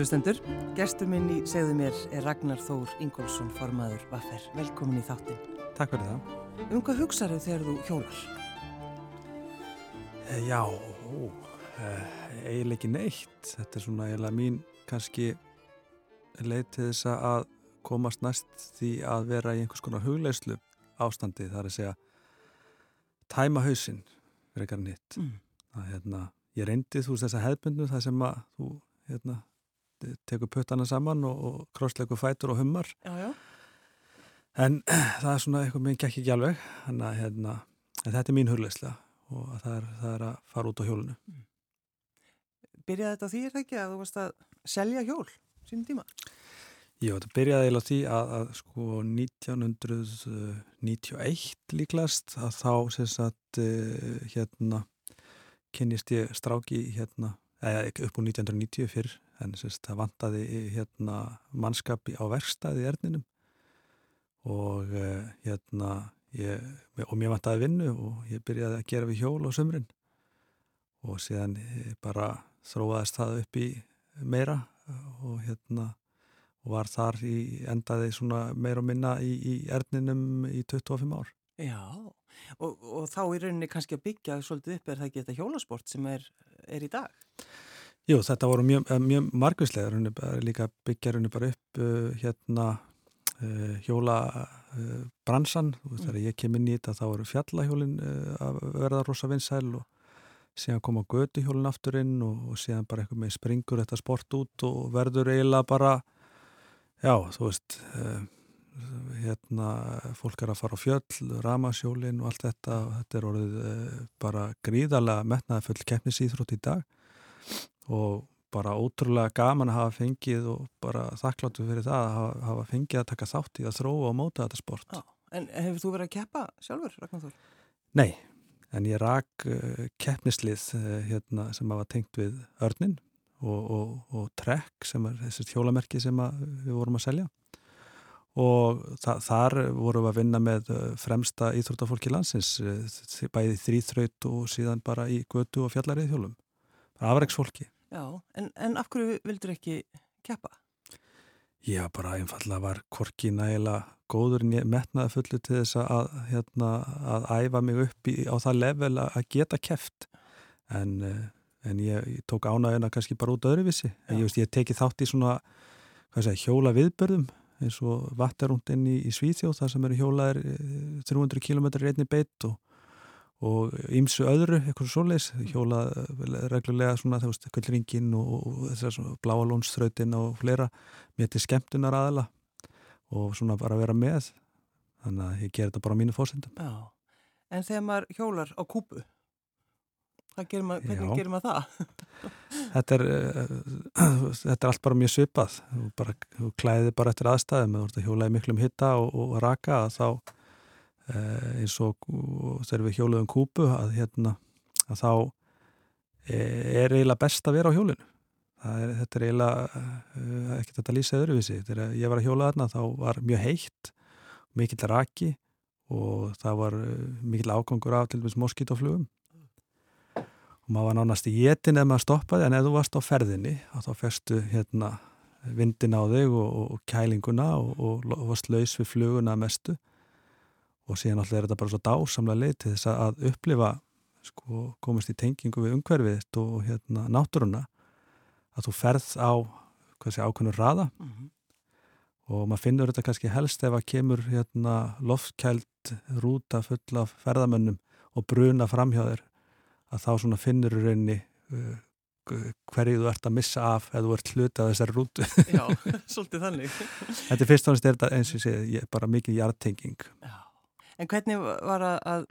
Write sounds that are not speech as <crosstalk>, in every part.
Hlustendur, gestur minn í segðu mér er Ragnar Þór Ingólfsson, formaður Vaffer. Velkomin í þáttin. Takk fyrir það. Um hvað hugsaðu þegar þú hjólar? E, já, e, eiginlega ekki neitt. Þetta er svona eiginlega mín kannski leið til þess að komast næst því að vera í einhvers konar hugleislu ástandi. Það er að segja tæma hausinn fyrir eitthvað nýtt. Mm. Það, hérna, ég reyndi þú veist þessa hefbundu það sem að þú hérna, tekur puttana saman og, og krossleikur fætur og hummar já, já. en <clears throat> það er svona eitthvað minn gekk ekki alveg en, að, hérna, en þetta er mín hurleisla og það er, það er að fara út á hjólunu mm. Byrjaði þetta því er það ekki að þú varst að selja hjól sínum tíma? Já, þetta byrjaði eiginlega því að, að sko 1991 líklast að þá sem sagt uh, hérna kynist ég stráki hérna eða upp úr 1990 fyrr en sérst, það vantaði hérna, mannskapi á verkstæði í erninum og uh, hérna ég, og mér vantaði vinnu og ég byrjaði að gera við hjól á sömurinn og síðan eh, bara þróaðist það upp í meira og hérna og var þar í endaði svona meira og minna í, í erninum í 25 ár. Já, og, og þá í rauninni kannski að byggja svolítið upp er það ekki þetta hjólasport sem er, er í dag? Jú, þetta voru mjög, eh, mjög margvíslega, líka byggja rauninu bara upp uh, hérna uh, hjóla uh, bransan, mm. þegar ég kem inn í þetta þá eru fjallahjólin að verða rosa vinsæl og síðan koma göduhjólin aftur inn og, og síðan bara eitthvað með springur þetta sport út og verður eiginlega bara, já, þú veist, hérna fólk er að fara á fjöll, ramasjólin og allt þetta og þetta er orðið bara gríðarlega metnaði full keppnisýþrótt í dag og bara ótrúlega gaman að hafa fengið og bara þakkláttu fyrir það að hafa, hafa fengið að taka þátt í að þróa og móta þetta sport. Já, en hefur þú verið að keppa sjálfur, Ragnarþór? Nei, en ég rak uh, keppnislið uh, hérna, sem hafa tengt við örnin og, og, og trekk sem er þessi hjólamerki sem við vorum að selja og þa þar vorum við að vinna með uh, fremsta íþróttafólki landsins bæði þrýþraut og síðan bara í götu og fjallarið hjólum. Afreiksfólki. Já, en, en af hverju vildur ekki keppa? Já, bara einfallega var Korki nægilega góður metnaði fullu til þess að, hérna, að æfa mig upp í, á það level að geta keft en, eh, en ég, ég tók ánæguna kannski bara út öðruvísi ég, ég teki þátt í svona segja, hjóla viðbörðum eins og vatterúndin í, í Svíþjóð þar sem eru hjólaðir 300 km reyni beitt og og ymsu öðru, eitthvað svoleis hjóla reglulega svona þú veist, kvöldringin og, og þessar svona bláalónströytin og fleira með til skemmtunar aðala og svona bara vera með þannig að ég ger þetta bara á mínu fósendum Já, en þegar maður hjólar á kúpu gerir maður, hvernig gerir maður það? <laughs> þetta er uh, þetta er allt bara mjög svipað. Þú, bara, þú klæðir bara eftir aðstæðum þú hjólaði miklum hitta og, og raka þá eins og þegar við hjóluðum kúpu að, hérna, að þá eh, er eiginlega best að vera á hjólinu. Er, þetta er eiginlega eh, ekki þetta lýsað öðruvísi. Þegar ég var að hjóla þarna þá var mjög heitt mikill raki og það var mikill ágangur af til dæmis moskítoflugum og maður var nánast í jetin ef maður stoppaði en ef þú varst á ferðinni þá ferstu hérna vindin á þig og, og kælinguna og, og, og varst laus við fluguna mestu og síðan alltaf er þetta bara svo dásamlega leið til þess að upplifa sko, komast í tengingu við umhverfið og hérna náttúruna að þú ferð á sé, ákveðnur raða mm -hmm. og maður finnur þetta kannski helst ef að kemur hérna loftkælt rúta full af ferðamönnum og bruna framhjáður að þá finnur rauninni uh, hverju þú ert að missa af eða þú ert hluti af þessari rútu. Já, <laughs> svolítið þannig. Þetta er fyrst og náttúrulega eins og ég segi bara mikið hjartenging Já En hvernig var að,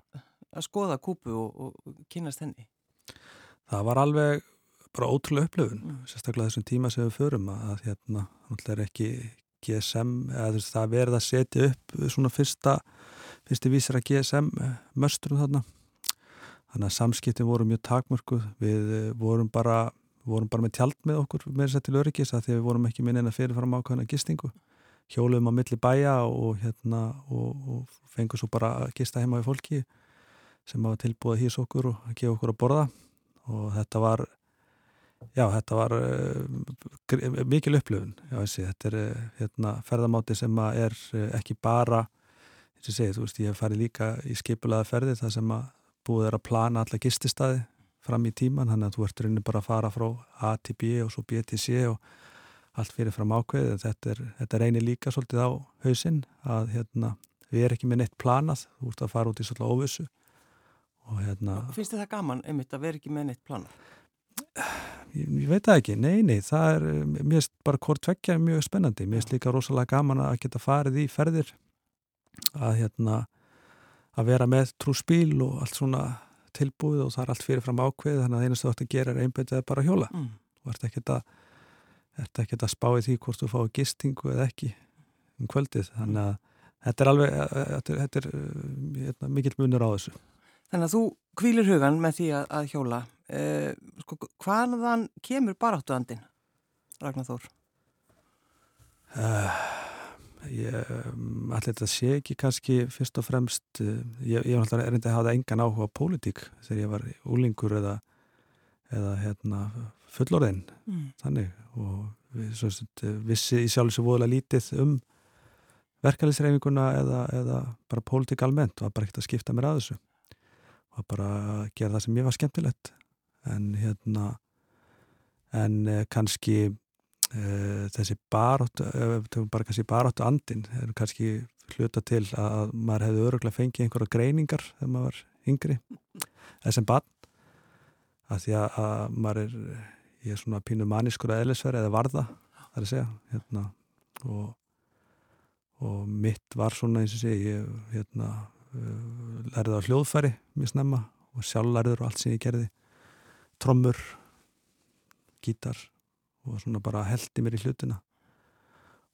að skoða kúpu og, og kynast henni? Það var alveg bara ótrúlega upplöfun, mm. sérstaklega þessum tíma sem við förum að hérna, það er ekki GSM, eða það verið að setja upp svona fyrsta fyrsti vísir að GSM mösturum þarna þannig að samskiptin voru mjög takmörku við vorum bara, vorum bara með tjald með okkur með þess að til öryggis að því við vorum ekki minn en að fyrirfram ákvæðina gistingu hjólum á milli bæja og, hérna, og, og fengum svo bara að gista heima við fólki sem hafa tilbúið hýsa okkur og að gefa okkur að borða. Og þetta var Já, þetta var uh, mikil upplöfun, þetta er uh, hérna, ferðamáti sem er uh, ekki bara, þess að segja, þú veist, ég hef farið líka í skipulaða ferði þar sem að búið er að plana alla gististæði fram í tíman, þannig að þú ert rauninni bara að fara frá A til B og svo B til C og allt fyrir fram ákveðið, þetta er, þetta reynir líka svolítið á hausinn að hérna, við erum ekki með neitt planað, þú ert að fara út í svolítið óvissu og hérna... Finnst þið það gaman, einmitt, að vera ekki með neitt planað? Ég, ég veit það ekki, nei, nei, það er, mér finnst bara hvort tvekkja mjög spennandi, mér finnst líka rosalega gaman að geta farið í ferðir að hérna að vera með trúspíl og allt svona tilbúið og það er allt fyrirfram ákveð þannig að einu stöðu að gera er einbindið bara hjóla mm. og ert ekki að, að spá í því hvort þú fái gistingu eða ekki um kvöldið? Þannig að þetta er alveg þetta er, þetta er hérna, mikill munur á þessu. Þannig að þú kvílir hugan með því að, að hjóla. Eh, sko, hvaðan kemur baráttuandin Ragnar Þór? Uh, ég um, ætla þetta að sé ekki kannski fyrst og fremst ég, ég er reyndið að hafa engan áhuga á pólitík þegar ég var úlingur eða, eða hérna, fullorðin. Mm. þannig. Og við, sagt, vissi í sjálf svo voðalega lítið um verkefælisreifinguna eða, eða bara pólitík almennt. Og bara ekkert að skipta mér að þessu. Og bara gera það sem ég var skemmtilegt. En hérna en eh, kannski Eh, þessi baróttu, tökum bara kannski baróttu andin, er kannski hluta til að maður hefði öruglega fengið einhverja greiningar þegar maður var yngri eða sem barn. Að því að, að maður er ég er svona pínu manískur að eðlisveri eða varða, það er að segja hérna, og, og mitt var svona eins og sé ég hérna, uh, lærið á hljóðfæri mjög snemma og sjálf lærið og allt sem ég gerði. Trommur gítar og svona bara heldi mér í hlutina.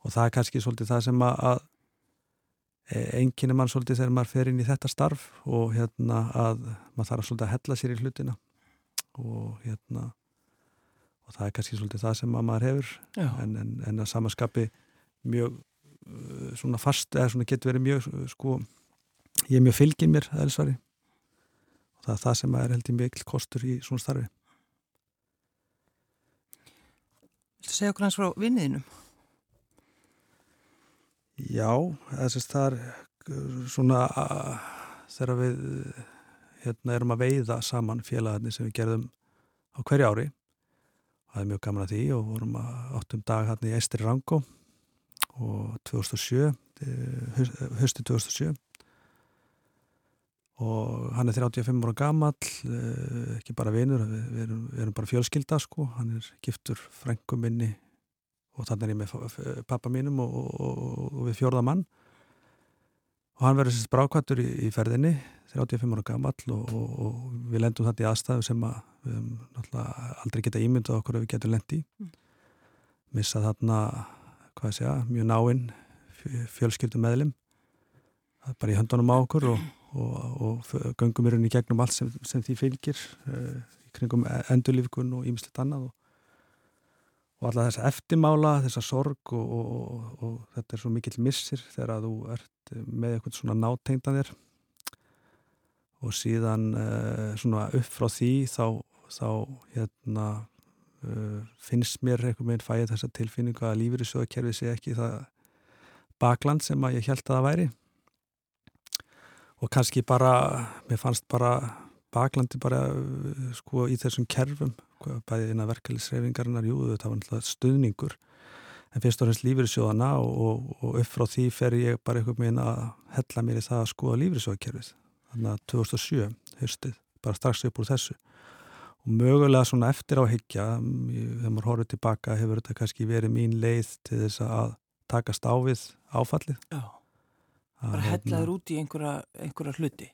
Og það er kannski svolítið það sem að enginni mann svolítið þegar maður fer inn í þetta starf og hérna að maður þarf svolítið að hella sér í hlutina. Og hérna og það er kannski svolítið það sem maður hefur. En, en, en að samanskapi mjög uh, svona fast eða svona getur verið mjög sko ég er mjög fylgin mér aðeinsvari og það er það sem er held í mikil kostur í svona starfi. Viltu segja okkur hans frá vinniðinum? Já, það er uh, svona uh, þegar við hérna, erum að veiða saman félagarnir sem við gerðum á hverju ári það er mjög gaman að því og vorum áttum dag hérna í Eistri Rangó og 2007 höstu 2007 og hann er 35 ára gammal eh, ekki bara vinur við, við, erum, við erum bara fjölskylda sko. Hann er giftur frengum minni og þannig er ég með pappa mínum og, og, og við fjórða mann og hann verður sérst brákvættur í, í ferðinni 35 ára gammal og, og við lendum þetta í aðstæðu sem að við náttúrulega aldrei geta ímyndað okkur að við getum lendi mm. missa þarna hvað ég segja, mjög náinn fjölskyldu meðlim bara í höndunum á okkur og og, og göngum í rauninni gegnum allt sem, sem því fylgir uh, í kringum endurlífikun og ímislegt annað og, og alla þessa eftirmála, þessa sorg og, og þetta er svo mikill missir þegar að þú ert með eitthvað svona nátengdanir og síðan uh, svona upp frá því þá, þá hérna uh, finnst mér einhvern veginn fæið þessa tilfinningu að lífur í sögkerfið sé ekki það bakland sem að ég held að það væri. Og kannski bara, mér fannst bara baklandi bara sko í þessum kerfum, bæðið inn að verkefliðsreyfingarinnar, jú það var náttúrulega stuðningur, en fyrst og fremst lífyrirsjóðana og, og, og upp frá því fer ég bara einhvern veginn að hella mér í það að skoða lífyrirsjóðakerfið þannig að 2007, höstið bara strax upp úr þessu. Og mögulega svona eftir áhyggja þegar maður horfður tilbaka hefur þetta kannski verið mín leið til þess að takast á við áfallið? Já. Bara hérna hellaður út í einhverja, einhverja hluti.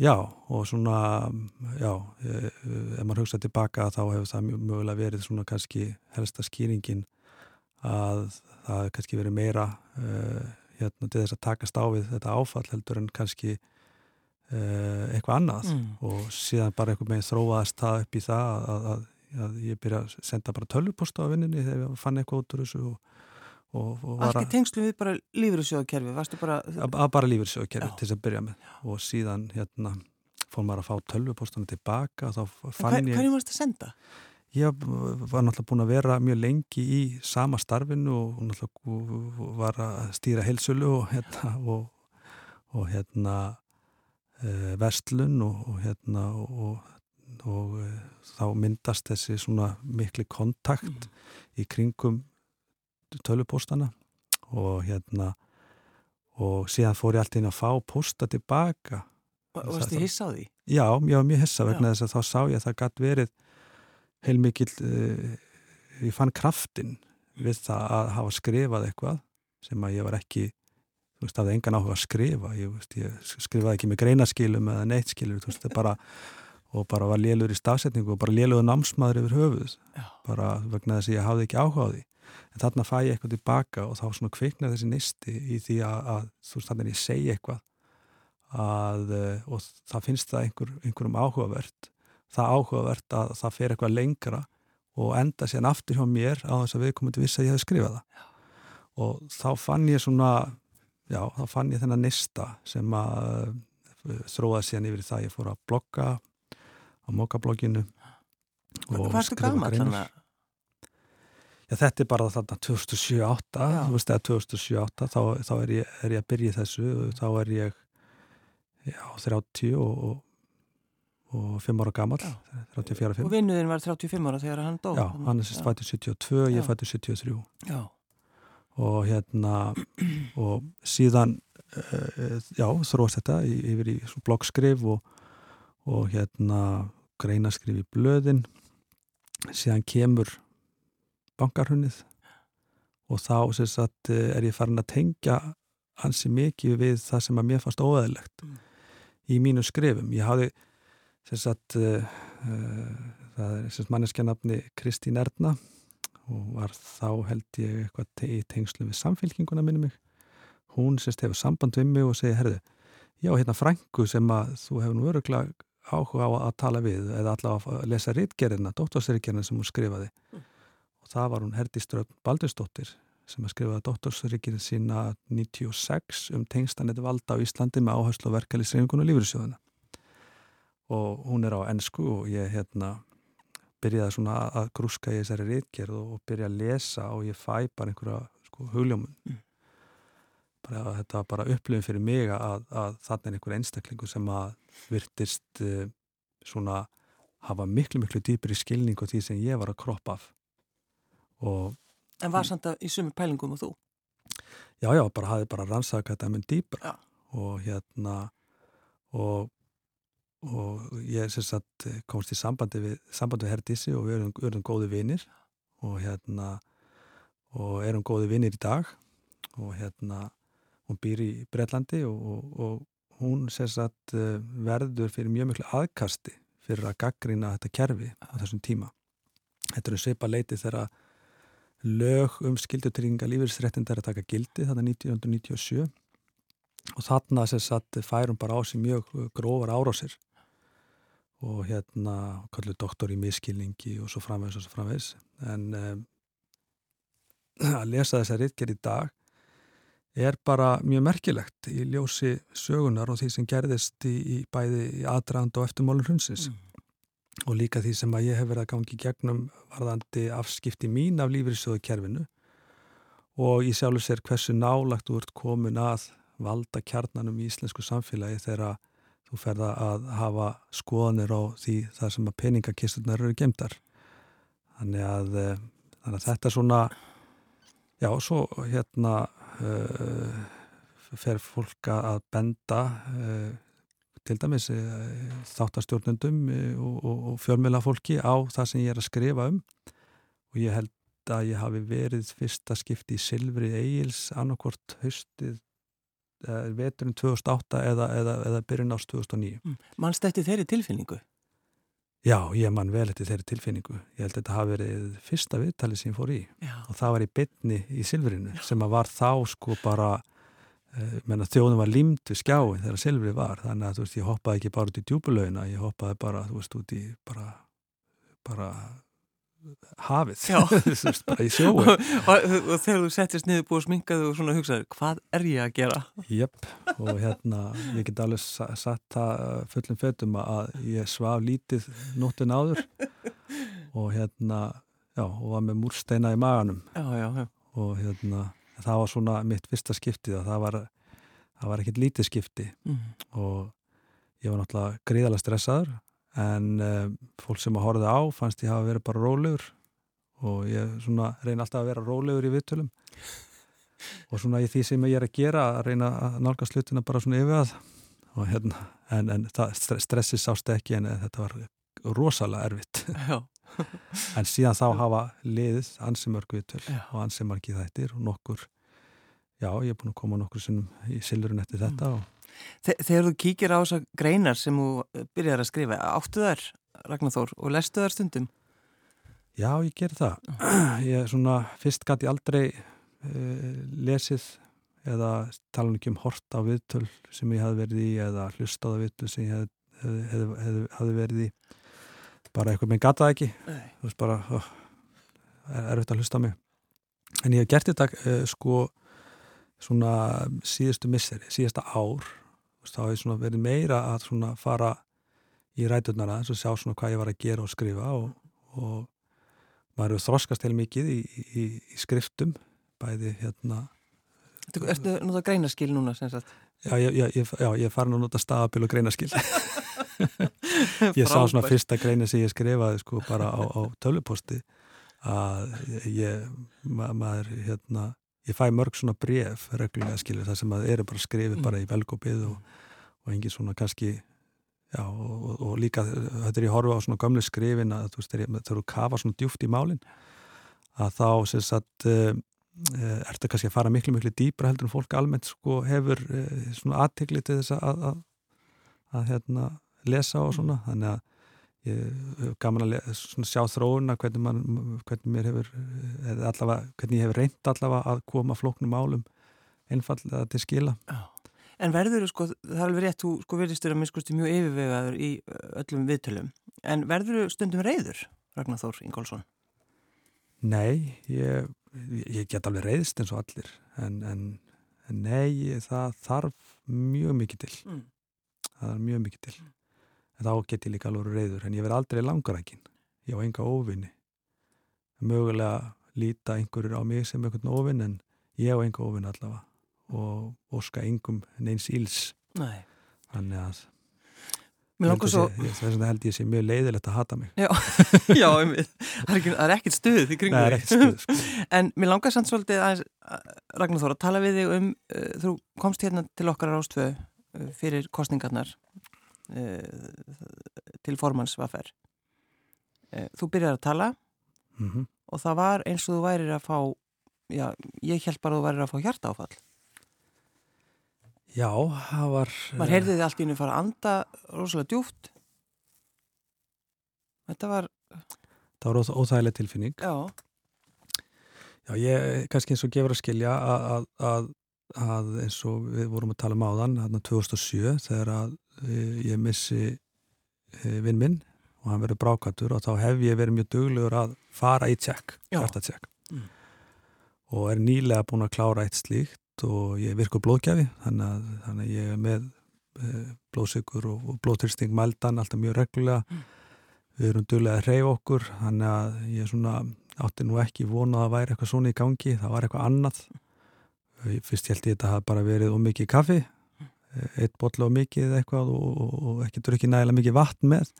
Já, og svona já, e, ef maður hugsa tilbaka þá hefur það mögulega verið svona kannski helsta skýringin að það hefur kannski verið meira uh, hérna til þess að takast á við þetta áfall heldur en kannski uh, eitthvað annað mm. og síðan bara einhver meginn þróaðast það upp í það að, að, að ég byrja að senda bara tölvupost á vinninni þegar ég fann eitthvað út úr þessu og Allt í tengslu við bara lífyrirsjóðakerfi varstu bara... Að bara lífyrirsjóðakerfi til þess að byrja með og síðan hérna fór maður að fá tölvupostunum tilbaka þá fann hver, ég... Hvernig varst það að senda? Ég var náttúrulega búin að vera mjög lengi í sama starfinu og náttúrulega var að stýra heilsölu og hérna og, og hérna e, vestlun og, og hérna og, og e, þá myndast þessi svona mikli kontakt mm. í kringum tölupóstana og hérna og síðan fór ég alltaf inn að fá posta tilbaka Varst þið hissa á því? Já, ég var mjög hissa vegna þess að þá sá ég að það gætt verið heilmikil uh, ég fann kraftin við það að hafa skrifað eitthvað sem að ég var ekki þú veist, það hefði engan áhuga að skrifa. Ég, veist, ég skrifaði ekki með greinaskilum eða neittskilur, þú veist, það bara og bara var lélur í stafsetningu og bara léluðu námsmaður yfir höfuð Já. bara vegna þess að ég hafði ekki áhuga á því. En þarna fæ ég eitthvað tilbaka og þá svona kviknar þessi nisti í því að, að þú veist, þannig að ég segi eitthvað að, eh, og það finnst það einhver, einhverjum áhugavert það áhugavert að það fer eitthvað lengra og enda sér aftur hjá mér á þess að við komum til viss að ég hef skrifað það já. og þá fann ég svona já, þá fann ég þennan nista sem að eh, þróða sér yfir það ég fór að blogga á mokablogginu þetta gaman þannig? Já, þetta er bara þarna 2007-08 þú veist að 2007-08 þá, þá er, ég, er ég að byrja þessu þá er ég já, 30 og, og og 5 ára gammal, 34-5 Og vinnuðin var 35 ára þegar hann dó Já, hann er sérst fættur 72, ég fættur 73 Já. Og hérna og síðan uh, já, þróst þetta yfir í bloggskrif og, og hérna greinaskrif í blöðin. Síðan kemur bankarhunnið og þá sérst að eh, er ég farin að tengja hansi mikið við það sem að mér fannst óæðilegt mm. í mínu skrifum. Ég hafði sagt, uh, það er manneskjanafni Kristín Erdna og var þá held ég eitthvað te í tengslu við samfélkinguna minni mig hún sérst hefur samband við mig og segi herðu, já hérna Franku sem að þú hefur nú öruglega áhuga á að tala við eða allavega að lesa rítgerina, dóttorsrítgerina sem hún skrifaði mm. og það var hún Herdi Ströfn Baldursdóttir sem að skrifaði dóttorsrítgerina sína 96 um tengstanett valda á Íslandi með áherslu og verkefli srefingun og lífriðsjóðuna og hún er á ennsku og ég hérna byrjaði svona að grúska í þessari rítgerð og byrja að lesa og ég fæ bara einhverja sko, hugljómun mm. bara þetta var bara upplifin fyrir mig að, að þarna er einhver einstaklingu sem að virtist uh, svona hafa miklu miklu dýpir í skilning og því sem ég var að kroppa af og En var samt að í sumi pælingum og þú? Já, já, bara hafði bara rannsaka þetta með dýpra og hérna og og ég sagt, komst í sambandi við, við Herdísi og við erum, erum góði vinnir og hérna og erum góði vinnir í dag. Og hérna hún býr í Breitlandi og, og, og hún sagt, verður fyrir mjög miklu aðkasti fyrir að gaggrýna þetta kerfi á þessum tíma. Þetta er um seipa leiti þegar lög um skildutrygginga lífeyrisrættindar að taka gildi þetta 1997 og þarna sagt, færum bara á sig mjög grófar árásir og hérna kallu doktor í miskilningi og svo framvegs og svo framvegs en um, <clears throat> að lesa þessa ritger í dag er bara mjög merkilegt í ljósi sögunar og því sem gerðist í, í bæði í aðdrand og eftirmálun hrunsins mm. og líka því sem að ég hef verið að gangi gegnum varðandi afskipti mín af lífriðsöðu kerfinu og ég sjálfur sér hversu nálagt úr komin að valda kjarnanum í íslensku samfélagi þegar að þú ferða að hafa skoðanir á því það sem að peningakisturnar eru gemdar þannig að, eh, þannig að þetta er svona já, svo hérna uh, fer fólk að benda uh, til dæmis uh, þáttastjórnundum og, og, og fjölmjöla fólki á það sem ég er að skrifa um. Og ég held að ég hafi verið fyrsta skipti í Silfri Eils annarkort haustið Eh, veturinn 2008 eða, eða, eða byrjun ást 2009. Mm. Mannst þetta þeirri tilfinningu? Já, ég mann vel þetta þeirri tilfinningu. Ég held að þetta hafi verið fyrsta viðtali sem ég fór í Já. og það var í bytni í Silfrinu Já. sem að var þá sko bara uh, menna þjóðum var límt við skjáin þegar Silfri var þannig að veist ég hoppaði ekki bara út í djúbulögina, ég hoppaði bara veist út í bara, bara hafið. <laughs> Bara í <laughs> sjóu og, og, og þegar þú settist niður búið sminkaðu og svona hugsaður, hvað er ég að gera? Jöpp, og hérna ég get alveg satt það fullum fötum að ég svaf lítið nóttin áður. Og hérna, já, og var með múrsteina í maganum. Já, já, já. og hérna, það var svona mitt fyrsta skiptið og það var, það var ekkert lítið skipti. Mm. og ég var náttúrulega gríðalega stressaður en um, fólk sem að horfið á fannst ég hafa verið bara rólegur. Og ég svona reyna alltaf að vera rólegur í viðtölum. Og svona í því sem ég er að gera að reyna að nálga slutina bara svona yfir að. Og hérna, en, en stressi sást ekki en þetta var rosalega erfitt. <laughs> <laughs> En síðan þá hafa liðið ansi mörg viðtöl Já. og ansi margi þættir og nokkur já, ég er búin að koma nokkur sinnum í silurinn eftir þetta og Þe þegar þú kíkir á þessar greinar sem þú eh, byrjar að skrifa, áttu þær, Ragnar Þór, og lestu þær stundum? Já, ég ger það. <clears throat> Ég svona, fyrst gæti aldrei uh, lesið eða tala ekki um hort á viðtöl sem ég hafði verið í eða hlusta á viðtöl sem ég hafði verið í. Bara eitthvað með gata ekki. Nei. Þú veist bara, oh, er erfitt að hlusta á mig. En ég hef gert þetta uh, sko svona síðustu misseri, síðasta ár. Þá hef ég verið meira að svona fara í ræturnar aðeins og sjá svona hvað ég var að gera og skrifa og, og maður hefur þroskast heil mikið í, í, í skriftum bæði hérna Ertu, ertu náttúrulega greinaskil núna, sem sagt? já, ég, ég, já, ég er farin að nota staðabil og greinaskil <laughs> ég sá svona fyrsta greina sem ég skrifaði sko bara á, á töluposti að ég ma maður hérna ég fæ mörg svona bref reglulega skilur það sem að eru bara skrifið Mm. bara í velgópið og, og engin svona kannski já og, og, líka þetta er ég horfa á svona gömlu skrifin að þú veist þegar þú kafa svona djúft í málin að þá sem sagt uh, ertu kannski að fara miklu miklu dýpra heldur en fólk almennt sko hefur uh, svona aðtegli til þess að, að, hérna lesa og svona þannig að ég hef gaman að sjá þróuna hvernig, man, hvernig mér hefur allavega, hvernig ég hefur reynd allavega að koma flóknum málum einfallega til skila Já. En verður, sko, það er alveg rétt, þú sko verðist vera minnskusti mjög yfirvegaður í öllum viðtölum. En verður stundum reyður, Ragnar Þór Ingólfsson? Nei, ég, ég get alveg reyðst eins og allir en, en, en nei, það þarf mjög mikið til Mm. það er mjög mikið til en þá get ég líka alveg reyður en ég verð aldrei langarækin ég á enga óvinni mögulega líta einhverjur á mig sem einhvern óvinn en ég á enga óvinn allavega og óska engum neins íls Nei. þannig að svo, þess vegna held ég sé mjög leiðilegt að hata mig já, <laughs> er, ekki, það er ekkit stuð í kringum Nei, ekkert stuð sko. <laughs> En mér langar samt svolítið að- Ragnar Þór, að tala við þig um, uh, þú komst hérna til okkar á Rástfö uh, fyrir kostningarnar uh, til formannsvafer. Uh, þú byrjar að tala mm og það var eins og þú værir að fá, já, ég held bara að þú værir að fá hjartaáfall. Já, það var Man heyrði þið allt í henni fara að anda rosalega djúft. Þetta var, það var óþ- óþægileg tilfinning já, Já, ég kannski eins og gefur að skilja að, að, að, eins og við vorum að tala um áðan, hérna 2007 þegar að e, ég missi e, vinn minn og hann verið brákatur og þá hef ég verið mjög duglegur að fara í tjekk, Já. hjartatjekk Mm. og er nýlega búin að klára eitt slíkt og ég virkur blóðgjafi þannig að, þannig að ég er með e, blóðsökur og, og blóðtyrsting mældan alltaf mjög reglulega Mm. við erum duglega að reyfa okkur þannig að ég svona átti nú ekki vona að væri eitthvað svona í gangi það var eitthvað annað fyrst held ég að þetta hafi bara verið ómikið kaffi eitt botla ómikið eða eitthvað og, og, og ekki drukkið nægilega mikið vatn með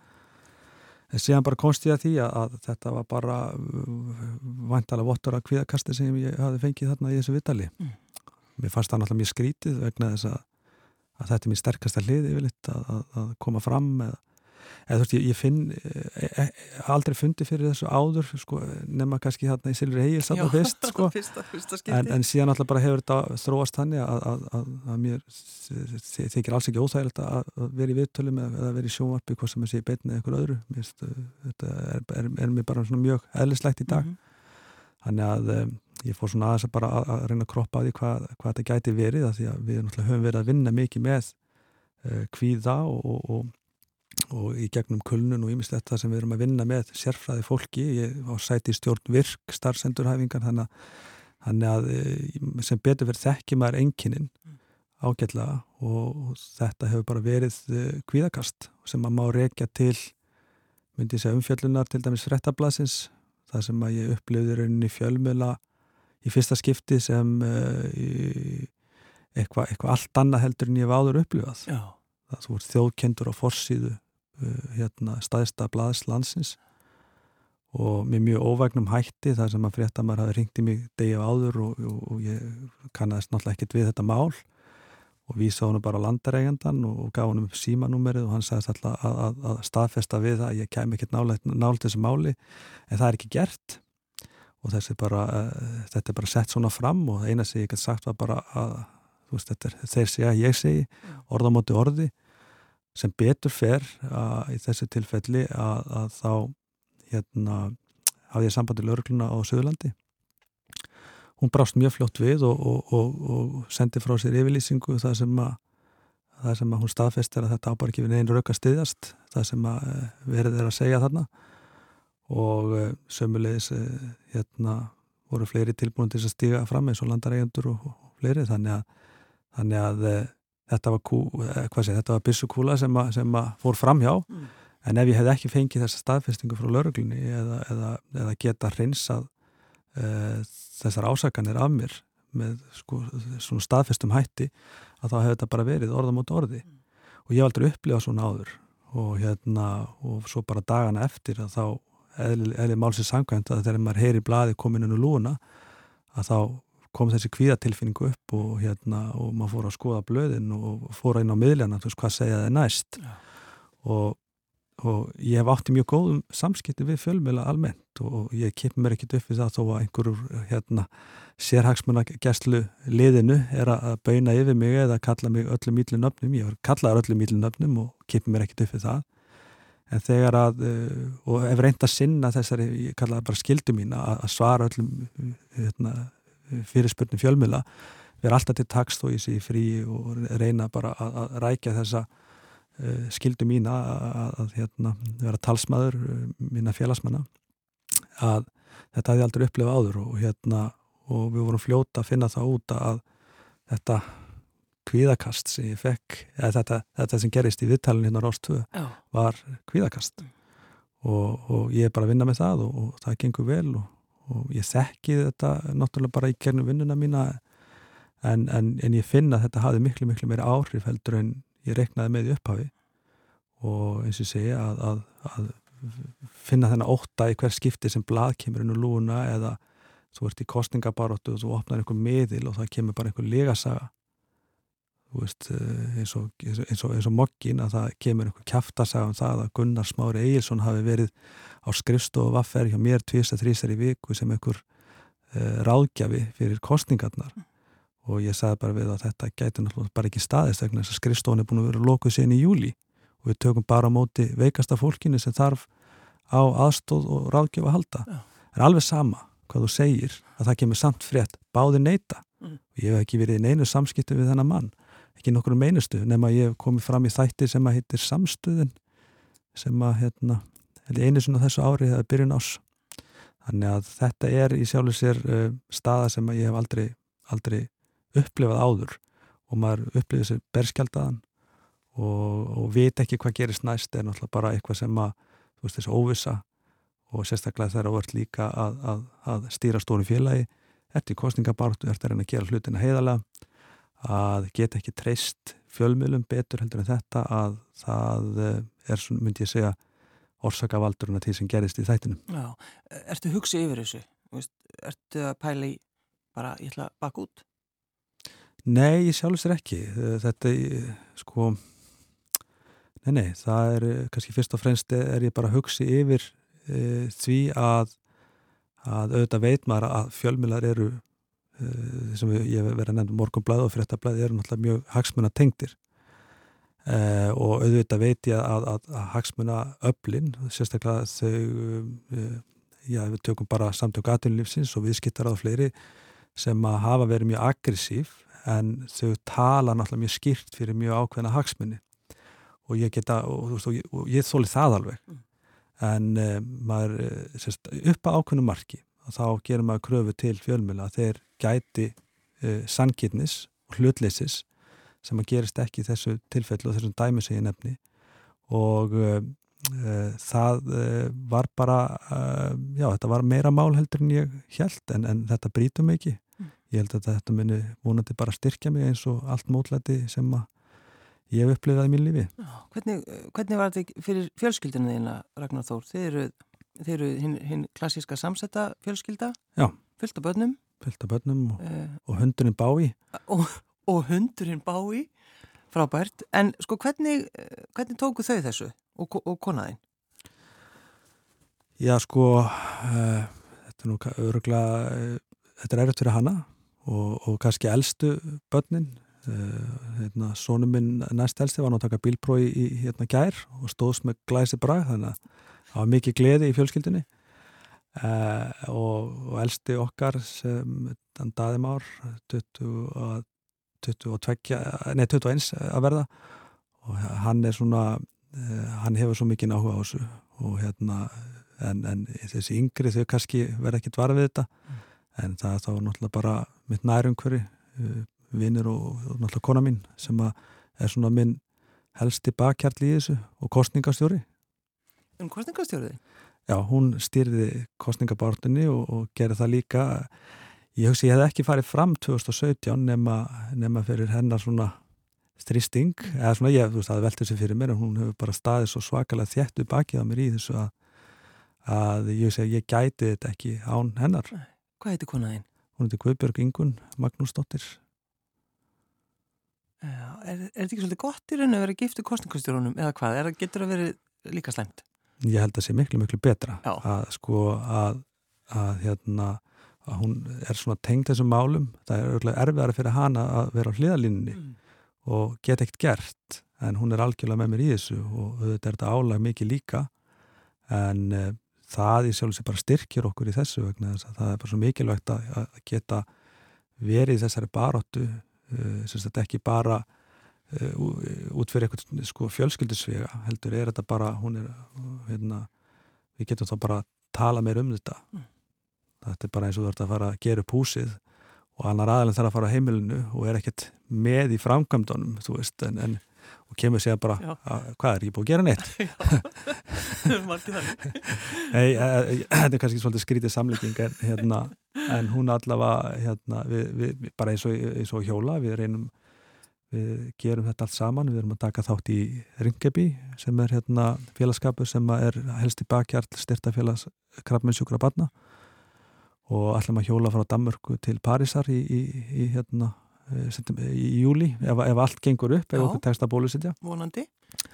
en síðan bara komst ég að því að, að þetta var bara vantalega vottur að kvíðakasti sem ég hafi fengið þarna í þessu vitali Mm. Mér fannst það náttúrulega mjög skrítið vegna þess að, að þetta er mér sterkasta hlið yfirleitt að, að, að koma fram eða eða þú veist, ég, ég finn e, e, aldrei fundi fyrir þessu áður sko, nema kannski þarna í Silfri Egil satt að fyrst, sko. fyrsta, fyrsta en, en síðan alltaf bara hefur þetta þróast þannig að, að, að, að mér þykir alls ekki óþægilegt að að vera í viðtölum eða vera í sjónvarpi hvað sem er sé í beinni eða eitthvað öðru. Mér, þetta er, er, er mér bara mjög eðlislegt í dag. Mhm. Þannig að um, ég fór svona aðeins að bara að, að reyna að kroppa að því hvað, hvað þetta gæti verið af því að við náttúrulega höfum verið að vinna mikið með uh, kvíða og, og, og, og í gegnum kulnun og ýmislegt það sem við erum að vinna með sérfræði fólki, ég á sæti stjórn virk starfsendurhæfingar þannig að, að eh, sem betur verið þekki maður enginin ágætlega og þetta hefur bara verið kvíðakast sem maður má rekja til myndi ég segja umfjöllunar til dæmis frettablasins það sem að ég upplifði rauninni fjölmjöla í fyrsta skipti sem uh, eitthvað eitthva allt annað heldur en ég hef áður upplifað Já. það ert þjóðkendur á forsýðu uh, hérna staðista blaðs landsins og með mjög óvægnum hætti þar sem að fréttamar hafi ringt í mig degi á áður og, og, og ég kannast náttúrulega ekkert við þetta mál og vísa honum bara landareigandan og, og gaf honum upp símanúmerið og hann sagðist alltaf að, að, að staðfesta við að ég kem ekkert nált þessu máli en það er ekki gert. Og þessi bara, uh, þetta er bara sett svona fram og eina sem ég gæti sagt var bara að veist, er, þeir segja, ég segi orðamóti orði sem betur fer að, í þessu tilfelli að, þá hérna hafði ég sambandi lögurkluna á Suðurlandi hún brást mjög fljótt við og, og, og, og sendi frá sér yfirlýsingu það sem að það sem að hún staðfestir að þetta ábar ekki við neginn rauka stiðjast það sem að eh, verið er að segja þarna. Og eh, sömulegis eh, hérna voru fleiri tilbúin til að stíga fram eins og landareigendur og fleiri. Þannig að, þannig að þetta var, var bissukúla sem, sem að fór fram hjá. Mm. En ef ég hef ekki fengið þessa staðfestingu frá lauruglunni eða, eða, eða geta hreinsað þessar ásakanir af mér með sko, svona staðfestum hætti að þá hefur þetta bara verið orða mot orði mm. og ég hef aldrei upplifað svona áður og hérna og svo bara dagana eftir að þá eðli, eðli málsins sangvæmt að þegar maður heyri bladi komin inn úr lúuna að þá kom þessi kvíðatilfinningu upp og hérna og maður fór að skoða blöðin og fór inn á miðljana, þú veist hvað segja það næst ja. og og ég hef átti mjög góðum samskipti við fjölmjöla almennt og ég kippi mér ekkit upp við það þó að einhverjur hérna, sérhagsmanna gæslu liðinu er að bauna yfir mig eða kalla mig öllum íllu nöfnum, ég var kallaður öllum íllu nöfnum og kippi mér ekkit upp við það. En þegar að, eh, og ef reynda sinna þessari, ég kallaði bara skildu mín að svara öllum hérna, fyrirspurnum fjölmjöla við erum alltaf til takst og ég sé frí og reyna bara að, rækja þessa skildu mín að, hérna, vera talsmaður eh, mína félagsmanna að þetta hefði aldrei upplifað áður og, hérna, og við vorum fljóta að finna það út að þetta kvíðakast sem ég fekk þetta, þetta sem gerist í viðtalinu hérna Róstöðu var kvíðakast mm. og, og ég er bara að vinna með það og, og það gengur vel og ég þekki þetta náttúrulega bara í kernum vinnuna mína en, en, en ég finna að þetta hafi miklu miklu meira áhrif heldur en ég reknaði með í upphafi og eins og segja að, að, að finna þennan ótta í hver skipti sem blad kemur inn úr lúna eða þú ert í kostningabaróttu og þú opnar einhver miðil og það kemur bara einhver legasaga veist eh, eins og, eins og, eins og mokkin að það kemur einhver kæftasaga um það að Gunnar Smári Egilson hafi verið á skrifstofu vaffer hjá mér tvist að þrýsar í viku sem einhver uh, ráðgjafi fyrir kostningarnar og ég sagði bara við að þetta gæti náttúrulega bara ekki staðist vegna þess að skrifstofun er búin að vera lokuð sen í júli og við tökum bara á móti veikasta fólkinu sem þarf á aðstóð og ráðgjöf að halda. Já. En alveg sama hvað þú segir að það kemur samt frétt báði neyta mm. og ég hef ekki verið í neinu samskiptu við þennan mann ekki nokkur um einustu nema ég hef komið fram í þættir sem að hittir samstöðin sem að hérna einu svona þessu ári það er byrjun ás þannig að þetta er í sjálfur sér uh, staða sem ég hef aldrei, aldrei upplifað áður og maður upplifið sér berskjaldadan og, og veit ekki hvað gerist næst er náttúrulega bara eitthvað sem að þú veist þessu óvisa og sérstaklega þegar þú ert líka að, að, að stýra stóri félagi eftir kostningabartu, eftir að gera hlutina heiðalega að geta ekki treyst fjölmiðlum betur heldur en þetta að það eh, er myndi ég segja orsakavaldurinn að því sem gerist í þættinum Já, ertu hugsið yfir þessu? Ertu að pæla í bara, ég ætla að baka út? Nei, ég sjálfs er ekki. Þetta, sko, nei, nei, það er kannski fyrst og fremst er ég bara að hugsi yfir e, því að, að auðvitað veit maður að fjölmilar eru, e, sem ég verið að nefna morgunblæð og fréttablæð, eru náttúrulega mjög hagsmuna tengdir e, og auðvitað veit ég að, að, að hagsmuna öflin, sérstaklega þau, já, við tökum bara samtök aðtunlífsins og viðskiptar á fleiri sem að hafa verið mjög aggressív en þau tala náttúrulega mjög skýrt fyrir mjög ákveðna hagsmunni og ég geta, og, og, og, og ég þóli það alveg mm. en uh, maður, uh, sérst, upp að ákveðnu marki og þá gerir maður kröfu til fjölmjöla að þeir gæti uh, sangirnis og hlutleysis sem að gerist ekki í þessu tilfellu og þessum dæmi sem ég nefni og það var bara já, þetta var meira mál heldur en ég held en, en þetta brítum ekki. Ég held að þetta muni vonandi bara styrkja mig eins og allt mótlæti sem að ég hef upplifað í mín lífi hvernig, hvernig var þetta fyrir fjölskyldinu þína Ragnar Þór? Þeir eru, þeir eru hinn, hinn klassíska samsetta fjölskylda já. fyllt af börnum fyllt af börnum og, uh, og hundurinn bái og, og hundurinn bái frábært, en sko hvernig hvernig tóku þau þessu og, og konaðinn? Já sko uh, þetta er nú öruglega uh, þetta er erfitt fyrir hana og, og kannski eldstu börnin. Uh, hérna, sónum minn næst helsti var náttúrulega bílprói í hérna gær og stóðs með glæsi brag þannig að það var mikið gleði í fjölskyldunni. Og, og eldsti okkar sem þann daðim ár 20 22, nei 21 að verða. Og hann er svona eh, hann hefur svo mikið áhuga á þessu og hérna en, en þessi yngri þau kannski verða ekkit varð við þetta. Mm. En það er þá náttúrulega bara mitt nærumhverfi eh, vinnir og, og náttúrulega kona mín sem er svona minn helsti bakkjarl í þessu og kostningastjóri Um kostningastjóriði? Já, hún styrði kostningabartunni og, og gerði það líka Ég hugsi ég hef ekki farið fram 2017 nema, nema fyrir hennar svona stristing, eða svona ég, þú veist, það veldur sér fyrir mér en hún hefur bara staðið svo svakalega þjættu bakið á mér í þessu að, að ég hugsi að ég gæti þetta ekki án hennar. Hvað heitir konaðinn? Hún heitir Guðbjörg Ingun Magnúsdóttir. Já, er, er þetta ekki svolítið gott í raun að vera giftu kostningustjórunum eða hvað? Er, getur það verið líka slæmt? Ég held að það sé miklu, miklu betra Já. að sko að, að hérna að hún er svona tengd þessum málum það er örgulega erfiðara fyrir hana að vera á hliðalínni mm. og geta ekkert gert en hún er algjörlega með mér í þessu og þetta er þetta álag mikið líka en e, það í sjálf sem bara styrkjur okkur í þessu vegna þess að það er bara svo mikilvægt að, að geta verið í þessari baróttu e, sem þetta ekki bara e, út fyrir eitthvað sko, fjölskyldisvega heldur er þetta bara hún er, hérna, við getum þá bara að tala meir um þetta. Mm. Þetta er bara eins og þú ert að fara að gera upp húsið og annar aðalinn þarf að fara á heimilinu og er ekkert með í framkvæmdunum þú veist, en, en og kemur sér bara, að, hvað er ég búið að gera neitt? <laughs> <laughs> Nei, e, e, <clears throat> þetta er kannski svolítið skrítið samlíking en, hérna, en hún allavega hérna, við, við, bara eins og, eins og hjóla við reynum við gerum þetta allt saman, við erum að taka þátt í Ringebi sem er hérna félagskapur sem er helst í bakhjart styrtafélags krabminsjúkra barna. Og að hjóla frá Danmörku til Parísar í, í, í, hérna, eh, í júli ef, ef allt gengur upp, ef okkur tekst að bólusetja Vonandi.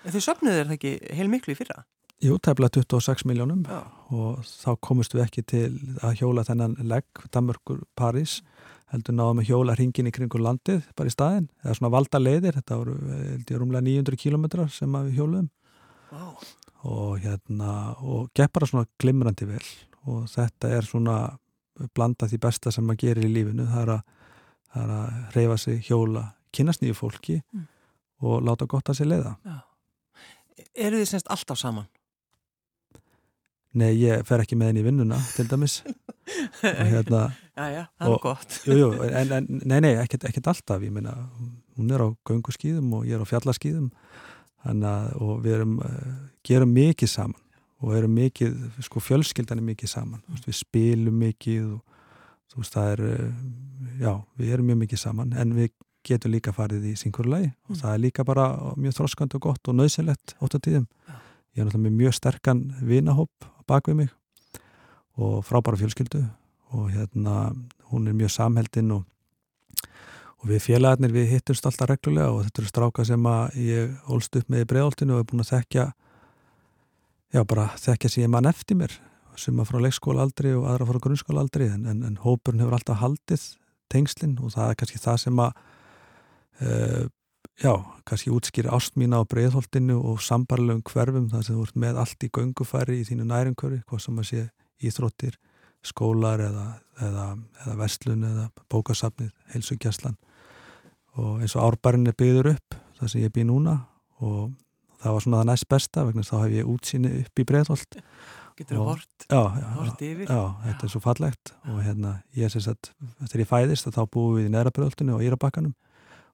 En þau söfnuð er það ekki heil miklu í fyrra? Jú, tefla 26 miljónum Já. og þá komust við ekki til að hjóla þennan legg Danmörkur París heldur náðum að hjóla hringin í kringur landið bara í staðin, eða svona valda leiðir þetta voru, held ég, rúmlega 900 kílometrar sem við hjóluðum wow. og hérna, og gepp bara svona glimrandi vel og þetta er svona blanda því besta sem maður gerir í lífinu það er að, það er að reyfa sig hjóla, kynast nýju fólki mm. og láta gott að sér leiða Já. Eru þið semst alltaf saman? Nei, ég fer ekki með henni í vinnuna til dæmis <laughs> hérna, Já, já, það er gott jú, jú, en, en, Nei, nei, ekkert, ekkert alltaf ég minna, hún er á gönguskýðum og ég er á fjallaskýðum og við erum, uh, gerum mikið saman og erum mikið, sko fjölskyldan er mikið saman, mm. við spilum mikið og þú veist það er eh, já, við erum mjög mikið saman en við getum líka farið í synkurlegi og mm. það er líka bara mjög þróskand og gott og nöðsynlegt ótt á tíðum ja. ég er náttúrulega með mjög sterkan vinahóp bak við mig og frábæra fjölskyldu og hérna hún er mjög samheldinn og og við félagarnir við hittumst alltaf reglulega og þetta eru stráka sem að ég ólst upp með í bregðoltinu og er búin að þekkja já, bara þekkja sér mann eftir mér sem að frá leikskóla aldrei og aðra frá grunnskóla aldrei en, en, en hópurinn hefur alltaf haldið tengslinn og það er kannski það sem að uh, já, kannski útskýri ást mína á breyðholtinu og sambarlegum hverfum þar sem þú ert með allt í göngufæri í þínu næringkvöri, hvað sem að sé íþróttir, skólar eða, eða, eða vestlun eða bókasafnið, heilsugjastlan og eins og árbærin er byggður upp það sem ég býð núna og það var svona það næst besta vegna þá hef ég útsýni upp í Breitholt Getur þú hort, hort yfir? Já, þetta er svo fallegt og hérna ég syns að þegar ég fæðist þá búum við í neðra Breitholtinu og Írabakkanum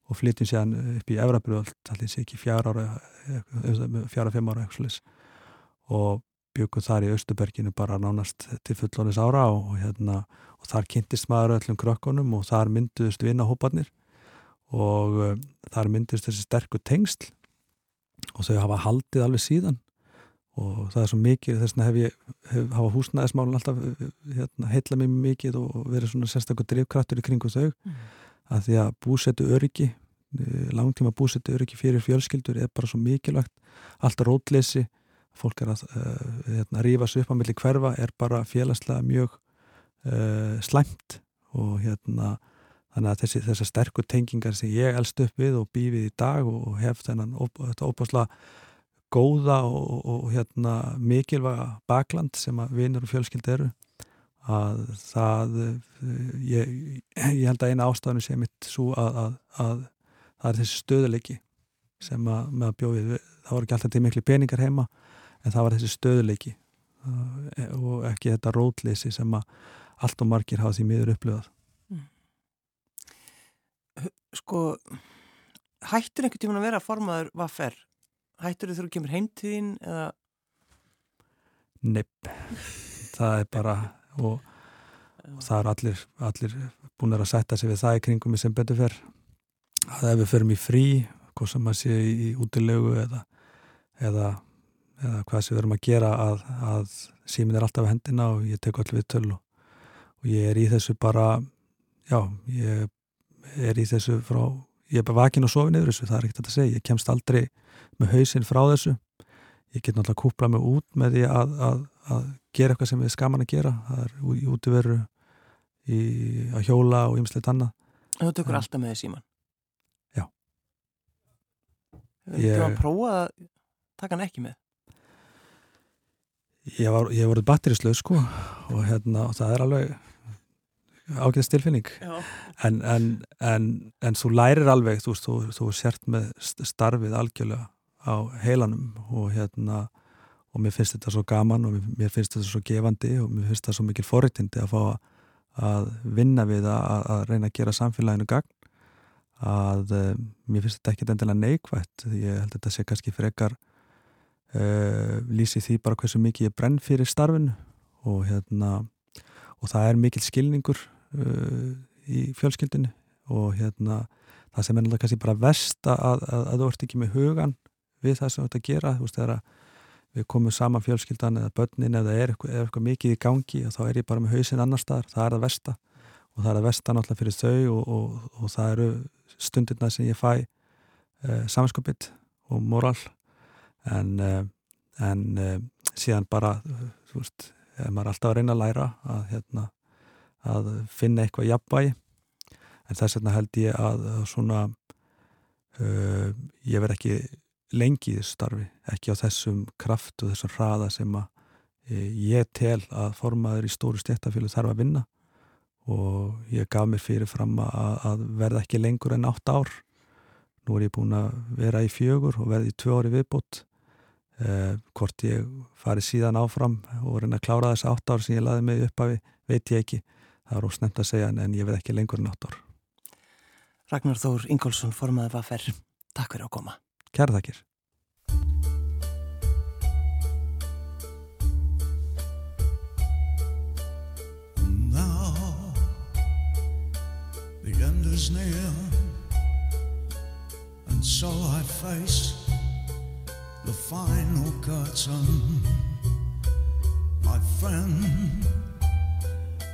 og flytjum sér upp í Efra Breitholt allir sé ekki fjara ára fjara-fimm ára eitthvað og byggum þar í Östuberginu bara nánast til fullónis ára og, og, hérna, og þar kynntist maður öllum krökkunum og þar mynduðust vinahópanir og uh, þar myndist þessi sterku tengsl og þau hafa haldið alveg síðan og það er svo mikið þess að hef ég hef, hafa húsnæðismálun alltaf hérna, heitla mér mikið og verið svona sérstaklega drivkrattur í kringu þau. Mm. að því að búsetu öryggi eh, langtíma búsetu öryggi fyrir fjölskyldur er bara svo mikilvægt. Alltaf rótleysi fólk er að uh, hérna, rífa sér upp á milli hverfa er bara félagslega mjög uh, slæmt. Og hérna þannig að þessi, þessar sterkur tengingar sem ég elst upp við og býfið í dag og hef þennan þetta óbásla góða og, og, hérna, mikilvæga bakland sem að vinur og fjölskyld eru að það ég, ég held að eina ástafinu sé mitt svo að, að, að það er þessi stöðuleiki sem að, með að bjóðið, það voru ekki alltaf til miklu peningar heima en það var þessi stöðuleiki og ekki þetta rótleysi sem að allt og margir hafa því miður upplöðað sko hættur einhvern tíman að vera formaður hvað Hættur þú kemur heimtíðin eða? Nepp það er bara og, og það er allir, allir búin að setja sig við það í kringum sem betur fer. Að ef við förum í frí hvað sem að sé í útilegu eða, eða, eða hvað sem við verum að gera að, að símin er alltaf hendina og ég tek allir við töl og, og ég er í þessu bara já, ég er í þessu frá, ég er bara vakin og sofin yfir þessu, það er ekkert að segja, ég kemst aldrei með hausinn frá þessu. Ég get náttúrulega kúplað mig út með því að, að, að gera eitthvað sem við skaman að gera. Það er í útveru í að hjóla og ymslegt annað. En þú tökur alltaf með því síman? Já. Þú hefði að prófa að taka hann ekki með? Ég ég voruð batterislöð sko og hérna, og það er alveg ágæðast tilfinning. En, en, en, en þú lærir alveg þú, þú, þú sért með starfið algjörlega á heilanum og hérna og mér finnst þetta svo gaman og mér finnst þetta svo gefandi og mér finnst þetta svo mikil forrættindi að fá að vinna við að, að reyna að gera samfélaginu gagn. Að um, mér finnst þetta ekki endilega neikvægt ég held að þetta sé kannski frekar uh, lýsi því bara hversu mikið ég brenn fyrir starfinu og hérna og það er mikil skilningur uh, í fjölskyldinu og hérna það sem er náttúrulega kannski bara vest að, að, að þú ert ekki með hugan við það sem þú ert að gera þú veist þegar við komum saman fjölskyldan eða börnin eða er eitthvað, er eitthvað mikið í gangi og þá er ég bara með hausin annar staðar, það er það vesta og það er það vesta náttúrulega fyrir þau og, og, og það eru stundirna sem ég fæ eh, samanskapit og moral. En, eh, en eh, síðan bara þú veist, maður er alltaf að reyna að læra að hérna að finna eitthvað jafnvægi. En þess vegna held ég að svona uh, ég verð ekki lengi í þessu starfi, ekki á þessum kraft og þessum hraða sem að uh, ég tel að formaður í stóru stéttafjölu þarf að vinna. Og ég gaf mér fyrir fram að, að verða ekki lengur en átt ár. Nú er ég búin að vera í fjögur og verði í tvö ári viðbútt uh, hvort ég fari síðan áfram og reyna að klára þess átt ár sem ég laði mig upp af veit ég ekki það er ósnemt að segja en ég veð ekki lengur en 8 ár. Ragnar Þór Ingólfsson, formaði Vaffer, takk fyrir að koma. Kæra takkir. Now the end is near and so I face the final curtain my friend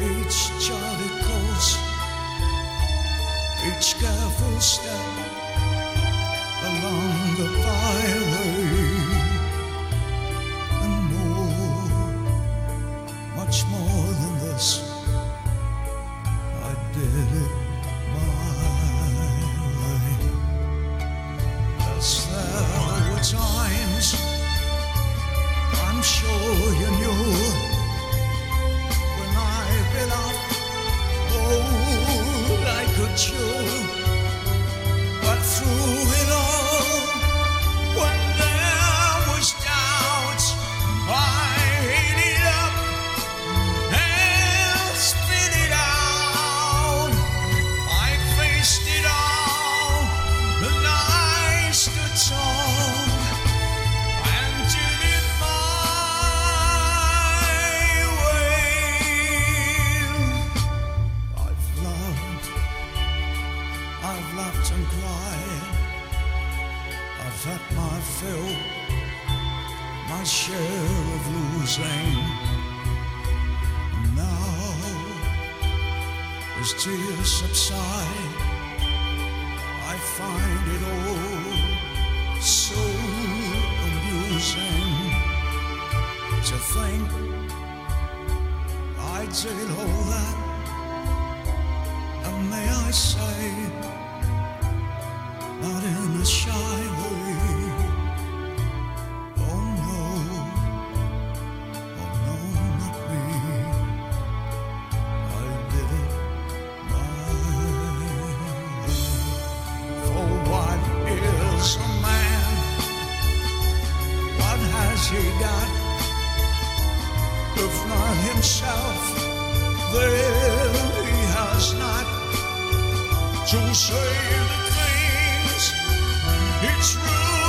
each child course, each careful step along the fire. to say the things it's true.